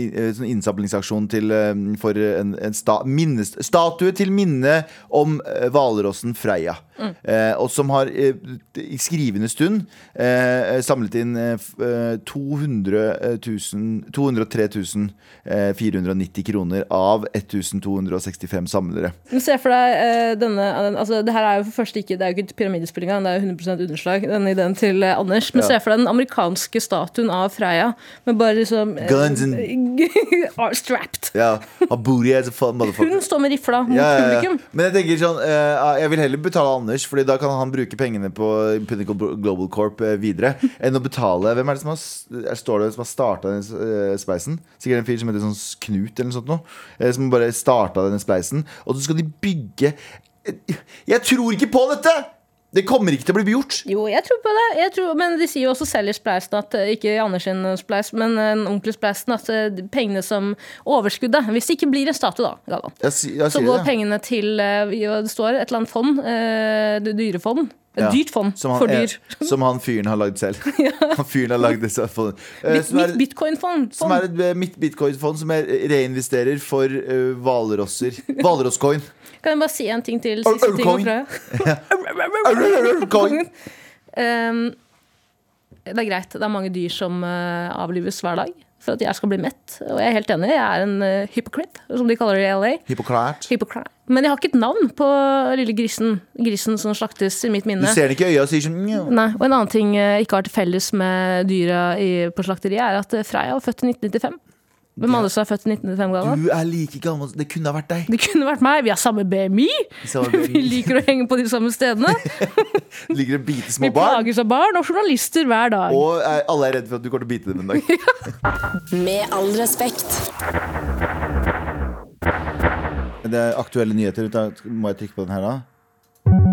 innsamlingsaksjon eh, for en, en sta, minnes, statue til minne om hvalrossen Freya. Eh, og som har i skrivende stund samlet inn eh, eh, 200 000 203 eh, 490 kroner av 1265 samlere. Men se for deg denne altså, Det her er jo for første ikke Det er jo ikke pyramidespilling engang, det er jo 100% underslag, denne ideen til Anders. Men Ja. se for deg den amerikanske statuen av Freia med bare liksom Guns and- are strapped. Ja, han booty as a fun motherfucker. Hun står med rifla mot Ja, ja, publikum. Men jeg tenker sånn uh, Jeg vil heller betale Anders, Fordi da kan han bruke pengene på Pinnacle Global Corp eh, videre enn å betale Hvem er det som har, står det som har starta den uh, spleisen? Sikkert en fyr som heter sånn Knut eller noe sånt. noe. eh, som bare starta denne spleisen. Og så skal de bygge Eh, Jeg tror ikke på dette! Det kommer ikke til å bli gjort. Jo, jeg tror på det. Tror, men de sier jo også selv i Spleisen at eh, ikke Anders sin spleis, men en ordentlig Spleisen, at eh, pengene som overskuddet Hvis det ikke blir en statue, da, Galvan, så går det. pengene til eh, Det står et eller annet fond. eh, det dyrefond. Ja. dyrt fond han, for dyr. er- som han fyren har lagd selv. Han fyren har lagd disse fondene. Eh, Mitt, bitcoin-fond. Som er et eh, mitt bitcoin-fond som jeg reinvesterer for uh, hvalrosser. Hvalrosscoin. Kan jeg bare si en ting til? Siste ting fra. Um, det er greit. Det er mange dyr som eh, avlives hver dag for at jeg skal bli mett. Og jeg er helt enig. Jeg er en uh, hypocrite, som de kaller det i LA. Hippokrat. Hypocrite. Men jeg har ikke et navn på lille grisen. Grisen som slaktes i mitt minne. Du ser den ikke i øya og sier sånn Nei, og En annen ting jeg ikke har til felles med dyra i, på slakteriet, er at eh, Freia var født i 1995. Hvem andre som er født i 1995? Galvan? Du er like gammel Det kunne ha vært deg. Det kunne vært meg. Vi har samme BMI. samme Vi liker å henge på de samme stedene. liker å bite Vi små barn. Vi plages av barn og journalister hver dag. Og er, alle er redd for at du kommer til å bite dem en dag. Med all respekt. Det er aktuelle nyheter. Da må jeg trykke på den her, da.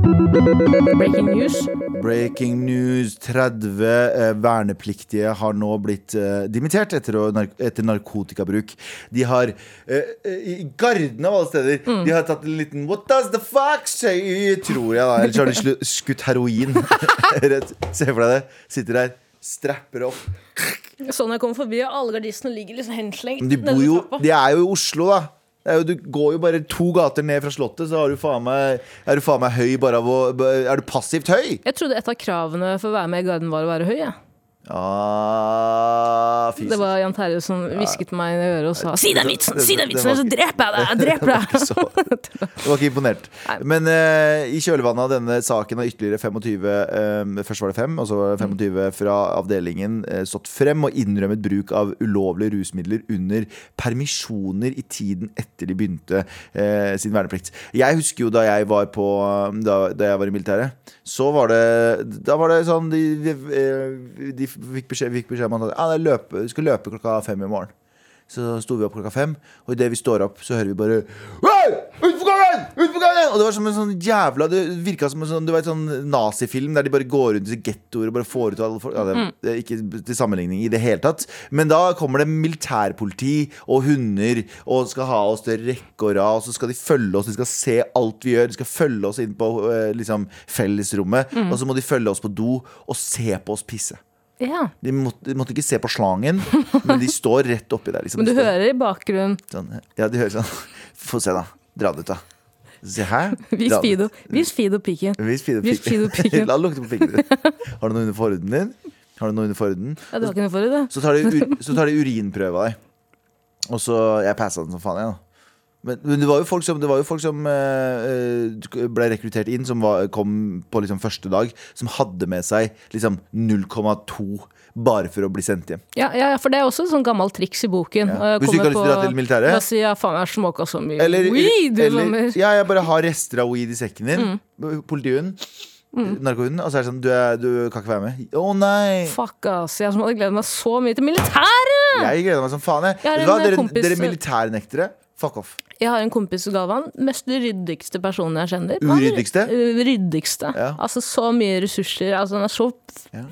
Breaking news. Breaking news. 30 eh, vernepliktige har nå blitt eh, dimittert etter, å, etter narkotikabruk. De har eh, eh, I Garden av alle steder Mm. De har tatt en liten What does the fuck say? Tror jeg, da. Ellers har de skutt heroin. Se for deg det. Sitter der, strapper opp. Så når jeg kommer forbi, og alle gardistene ligger liksom henslengt. De, bor jo, de er jo i Oslo, da. Jo, du går jo bare to gater ned fra Slottet, så du meg, er du faen meg høy bare av å Er du passivt høy? Jeg trodde et av kravene for å være med i Garden var å være høy. Ja. Ah, Det var Jan Terje som hvisket meg i øret og sa Si den vitsen! Si den vitsen, så dreper jeg deg! Jeg dreper deg! Det jeg var ikke imponert. Men uh, i kjølvannet av denne saken har ytterligere 25 uh, Først var det fem, og så var det 25 fra avdelingen uh, stått frem og innrømmet bruk av ulovlige rusmidler under permisjoner i tiden etter de begynte eh, sin verneplikt. Jeg husker jo da jeg var på Da, da jeg var i militæret, så var det Da var det sånn De, de, eh, de fikk beskjed, fikk beskjed om at ah, det løpe, du skal løpe klokka fem i morgen. Så sto vi opp klokka fem, og idet vi står opp, så hører vi bare «Hei! På gangen! Gangen! Og det var som en sånn jævla Det virka som en sånn, du vet, sånn nazifilm der de bare går rundt i gettoer og bare får ut alle folk. Ja, det, det er ikke til sammenligning i det hele tatt. Men da kommer det militærpoliti og hunder og skal ha oss til rekke og rad, og så skal de følge oss, de skal se alt vi gjør, de skal følge oss inn på eh, liksom, fellesrommet, og så må de følge oss på do og se på oss pisse. Ja. De måtte, de måtte ikke se på slangen, men de står rett oppi der. Liksom. Men du hører i bakgrunnen Sånn, ja, de hører sånn Få se, da. Dra det ut, da. Se her. Vis Fido. Vis Fido piken. Vis Fido pikken. Pikken. La lukte på pikken din. Har du noe under forhuden din? Har du noe under forhuden? Ja, du har ikke noe forhud, da. Så tar de, ur, så tar de urinprøve av deg. Og så Jeg passa den som faen, jeg, da. Men, men det var jo folk som, det var jo folk som eh, eh, ble rekruttert inn, som var, kom på liksom første dag, som hadde med seg liksom 0,2 bare for å bli sendt hjem. Ja, ja, for det er også et sånn gammelt triks i boken. Ja. Hvis du ikke har lyst til å dra til militæret? Si, ja, faen, jeg smoka så mye Eller, weed eller ja, jeg bare har rester av weed i sekken din. Mm. Politihunden. Narkohunden. Og så er det sånn Du, er, du kan ikke være med. Å nei! Fuck, ass. Jeg som hadde gledet meg så mye til militæret! Jeg gleder meg som faen. Jeg. Jeg hva? Dere, kompis- dere militærnektere. Fuck off. Jeg har en kompis, Galvan. Mest ryddigste personen jeg kjenner. Uryddigste? Ryddigste. Ja. Altså så mye ressurser. Altså, han er så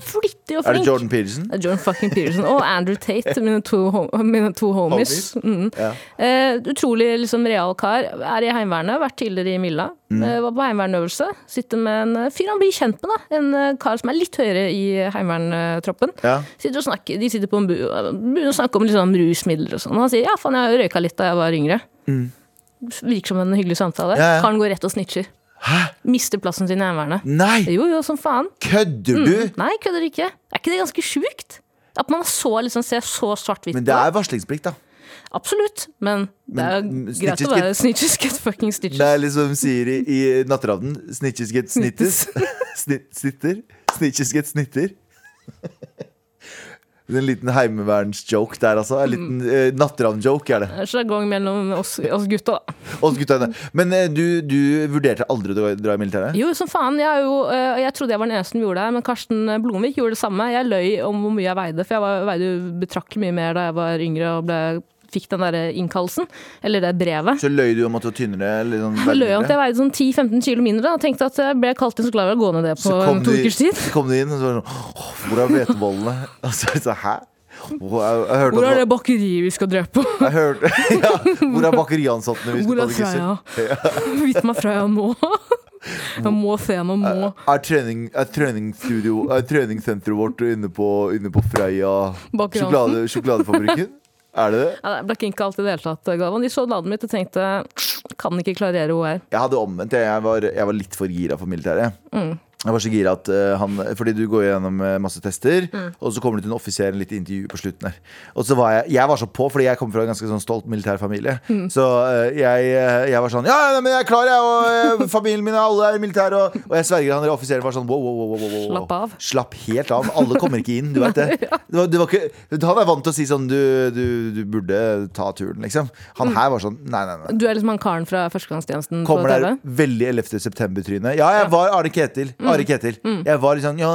flittig og flink. Er det Jordan Peterson? Det er Jordan fucking Peterson og Andrew Tate, mine to, mine to homies. Mm. Ja. Uh, utrolig liksom, real kar. Er i Heimevernet, vært tidligere i Milla. Mm. Uh, var på heimevernøvelse. Sitter med en eh, fyr han blir kjent med. da En kar som er litt høyere i heimeverntroppen. Ja. Sitter og snakker, de sitter på en bu og begynner å snakke om liksom, rusmidler og sånn. Han sier ja, faen, jeg har jo røyka litt da jeg var yngre. Virker som en hyggelig samtale. Mm. Ja, ja. Karen går rett og snitcher. Hæ? Mister plassen sin i Heimevernet. Nei! Jo, jo, som faen. Kødder du? Nei, kødder ikke. Er ikke det ganske sjukt? At man så, liksom, ser så svart-hvitt Men på det er varslingsplikt, da. Absolutt. Men det er Men, mm, greit å være snitches get fucking snitches. Det er liksom sier i, i Natteravnen. Snitches get snittes. Snitter. Snitches get snitter. En liten heimevernsjoke der, altså. En liten eh, natteravn-joke er det. Sjargong mellom oss, oss gutta. da. Oss gutta. Men eh, du, du vurderte aldri å dra- i militæret? Jo, som faen. Jeg, jo, eh, jeg trodde jeg var den eneste som gjorde det, men Karsten Blomvik gjorde det samme. Jeg løy om hvor mye jeg veide, for jeg var, veide betraktelig mye mer da jeg var yngre og ble, fikk den der innkallelsen, eller det brevet. Så løy du om at du var tynnere? Eller sånn Jeg løy om at jeg veide sånn 10-15 kilo mindre og tenkte at jeg ble kalt inn, så glad jeg å gå ned det på to du- ukers tid. Så kom du inn og så var det sånn Hvor er hvetebollene? Og så er det sånn Hæ? Hvor er det bakeriet vi skal drepe? Jeg hørte, ja, hvor er bakeriansattene vi skal ta gisler? Vis meg Freya nå. Jeg må se henne må. Er, trening, er treningsstudio Er treningssenteret vårt inne på, inne på Freia sjokolade, sjokoladefabrikken? Er det det? Ja, ble ikke innkalt i det hele tatt, Galvan. De så navnet mitt og tenkte kan ikke klarere OR. Jeg hadde omvendt. Jeg var, jeg var litt for gira for militæret. Mm. Jeg var så gira at eh, han Fordi du går gjennom eh, masse tester, Mm. og så kommer du til en offiser, litt intervju på slutten her. Og så var jeg Jeg var så på, fordi jeg kommer fra en ganske sånn stolt militær familie. Mm. Så eh, jeg, jeg var sånn Ja, men jeg er klar, jeg, og familien min, alle er i militær, og, og jeg sverger han offiseren var sånn wow, wow, wow, wow. Slapp av. Slapp helt av. Alle kommer ikke inn, du veit det. det, var, det var ikke, han er vant til å si sånn du, du, du burde ta turen, liksom. Mm. Han her var sånn Nei, nei, nei. Du er liksom han karen fra førstegangstjenesten på Kommer der veldig 11. september-tryne. Ja, jeg var Arne Ketil. Mm. Are Ketil. Jeg var sånn ja,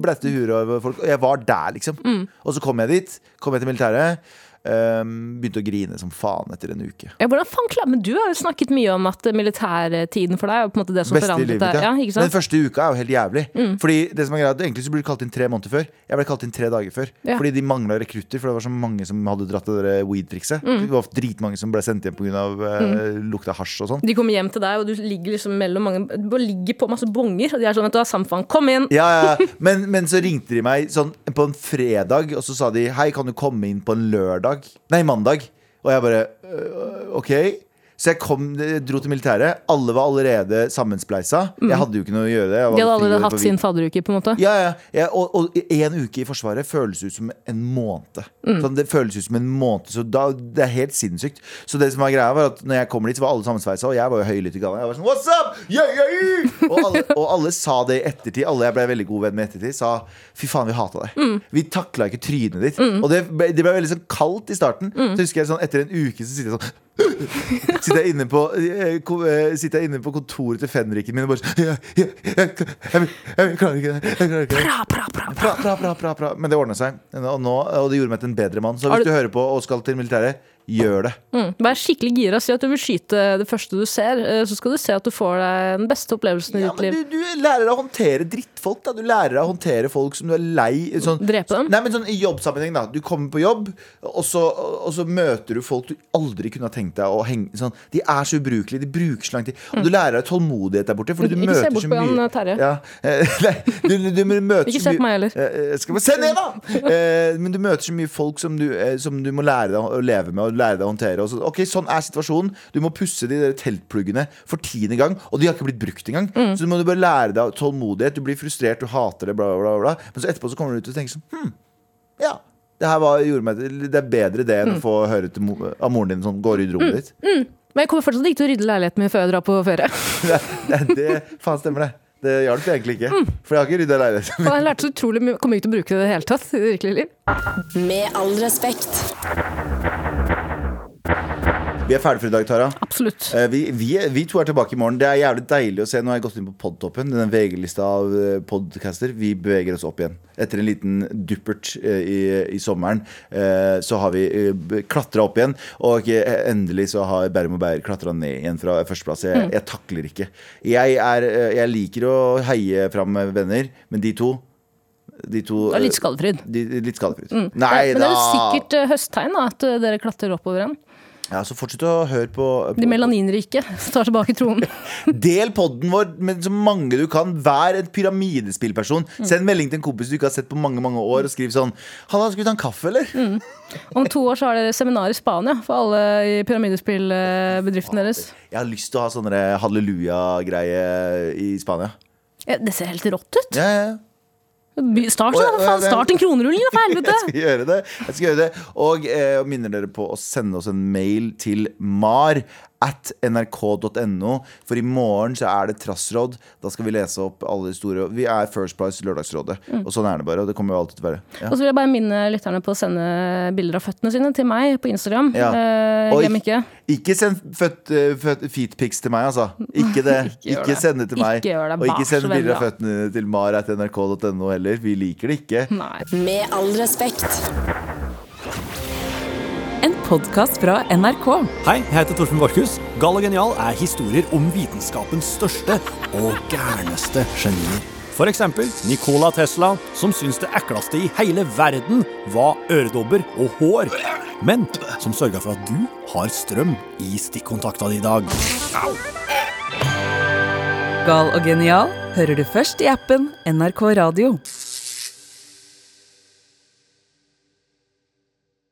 blæste huet over folk. Og jeg var der, liksom. Mm. Og så kom jeg dit. Kom jeg til militæret. Ehm, begynte å grine som faen etter en uke. Ja, hvordan faen klar, Men du har jo snakket mye om at militærtiden for deg er på en måte det som Beste forandret livet deg. Ja, ja. ikke Men den første uka er jo helt jævlig. Mm. Fordi det som er greit, Egentlig så blir du kalt inn tre måneder før. Jeg ble kalt inn tre dager før. Ja. Fordi de mangla rekrutter. For det var så mange som hadde dratt det weed-trikset. Mm. Det var dritmange som ble sendt hjem pga. Uh, lukta hasj og sånn. De kommer hjem til deg, og du ligger liksom mellom mange Du ligger på masse bonger, og de er sånn at du har samfunn, Kom inn! Ja, ja, ja. Men, men så ringte de meg sånn på en fredag, og så sa de Hei, kan du komme inn på en lørdag? Nei, mandag. Og jeg bare «Øh, OK. Så jeg kom, dro til militæret. Alle var allerede sammenspleisa. Jeg hadde jo ikke noe å gjøre. det. Mm. De hadde allerede hatt sin fadderuke, på en måte. ja, ja, ja. Og, og en uke i Forsvaret føles ut som en måned. Mm. Sånn, det føles ut som en måned Så da, det er helt sinnssykt. Så det som var greia var at når jeg kom dit, så var alle sammensveisa, og jeg var jo høylytt i galla. Jeg var sånn What's up? Yeah, yeah, yeah! Og, alle, og alle sa det i ettertid. Alle jeg ble veldig god venn med ettertid, sa fy faen, vi hata deg. Mm. Vi takla ikke trynet ditt. Og det, det ble veldig sånn kaldt i starten. Mm. Så husker jeg sånn etter en uke så sitter jeg sånn Sitter jeg inne på eh, eh, Sitter jeg inne på kontoret til fenriken min og bare sånn «Ja, ja, jeg, jeg, jeg, jeg klarer ikke det. Jeg klarer ikke det. Pra, pra, pra, pra. Men det ordna seg. Og, nå, og det gjorde meg til en bedre mann. Så hvis du- du hører på og skal til militæret, gjør det. Mm. Vær skikkelig gira. Si at du vil skyte det første du ser, eh, så skal du se at du får deg den beste opplevelsen i Ja, ditt liv. du, du lærer deg å håndtere drittfolk. Da. Du lærer deg å håndtere folk som du er lei sånn, Drepe dem? Nei, men sånn I jobbsammenheng. da Du kommer på jobb, og så, og så møter du folk du aldri kunne ha tenkt deg å henge sånn. De er så ubrukelige. De bruker så lang tid. Og du lærer deg tålmodighet der borte. Fordi du Mm. Ikke se møter bort så på han mye Terje. Ja, eh, du, du, møter Ikke se på meg heller. Eh, skal vi Se ned, da! Men du møter så mye folk som du, som du må lære deg å leve med lære deg å håndtere. Og så, ok, Sånn er situasjonen. Du må pusse de der teltpluggene for tiende gang, og de har ikke blitt brukt engang. Mm. Så du må du bare lære deg tålmodighet. Du blir frustrert, du hater det, bla, bla, bla. Men så etterpå så kommer du ut og tenker sånn Hm, ja. Det her var, gjorde meg til, Det er bedre det Mm. enn å få høre til, av moren din sånn Gå og rydd rommet ditt. Men jeg kommer fortsatt ikke til å rydde leiligheten min før jeg drar på ferie. Det, det, faen stemmer det. Det hjalp egentlig ikke. Mm. For jeg har ikke rydda leiligheten min. Jeg lærte så utrolig mye. Kommer ikke til å bruke det i det hele tatt i det virkelige liv. Med all respekt. Vi er ferdige for i dag, Tara. Absolutt. Eh, Vi, vi, vi to er tilbake i morgen. Det er jævlig deilig å se. Nå har jeg gått inn på Podtoppen, den VG-lista av eh, podcaster. Vi beveger oss opp igjen. Etter en liten duppert eh, i, i sommeren, så har vi klatra opp igjen. Og endelig så har Bærum og Beyer klatra ned igjen fra førsteplass. Jeg, jeg takler ikke. Jeg, er, jeg liker å heie fram venner, men de to de to Det litt skadefryd. de, litt skadefryd. Mm. Nei Men det er jo sikkert høsttegn da, at dere klatrer oppover igjen. Ja, så fortsett å høre på, De melaninrike tar tilbake tronen. Del podden vår med så mange du kan. Vær en pyramidespillperson. Mm. Send melding til en kompis du ikke har sett på mange mange år, og skriv sånn Halla, skal vi ta en kaffe, eller? Mm. Om to år så har dere seminar i Spania for alle i pyramidespillbedriften deres. Jeg har lyst til å ha sånne halleluja-greie i Spania. Ja, det ser helt rått ut. Ja, ja, ja. Start, da, start en kronerulling, da, for helvete! Jeg skal gjøre det. Jeg skal gjøre det Og eh, minner dere på å sende oss en mail til mar at nrk.no. For i morgen så er det Trassråd. Da skal vi lese opp alle de store Vi er First Price Lørdagsrådet. Og sånn er det bare. Og det kommer jo alltid til å være. Ja. Og så vil jeg bare minne lytterne på å sende bilder av føttene sine til meg på Instagram. Ja. Eh, glem ikke. Ikke send født, eh, feetpics til meg, altså. Ikke det. Ikke send det til meg. Ikke gjør det, og ikke send bilder av føttene til mar.nrk.no heller. Vi liker det ikke. Nei. Med all respekt. Podkast fra NRK. Hei, jeg heter Torfinn Borchhus. Gal og genial er historier om vitenskapens største og gærneste genier. For eksempel Nikola Tesla, som syntes det ekleste i hele verden var øredobber og hår. Men som sørga for at du har strøm i stikkontakta di i dag. Gal og genial hører du først i appen NRK Radio.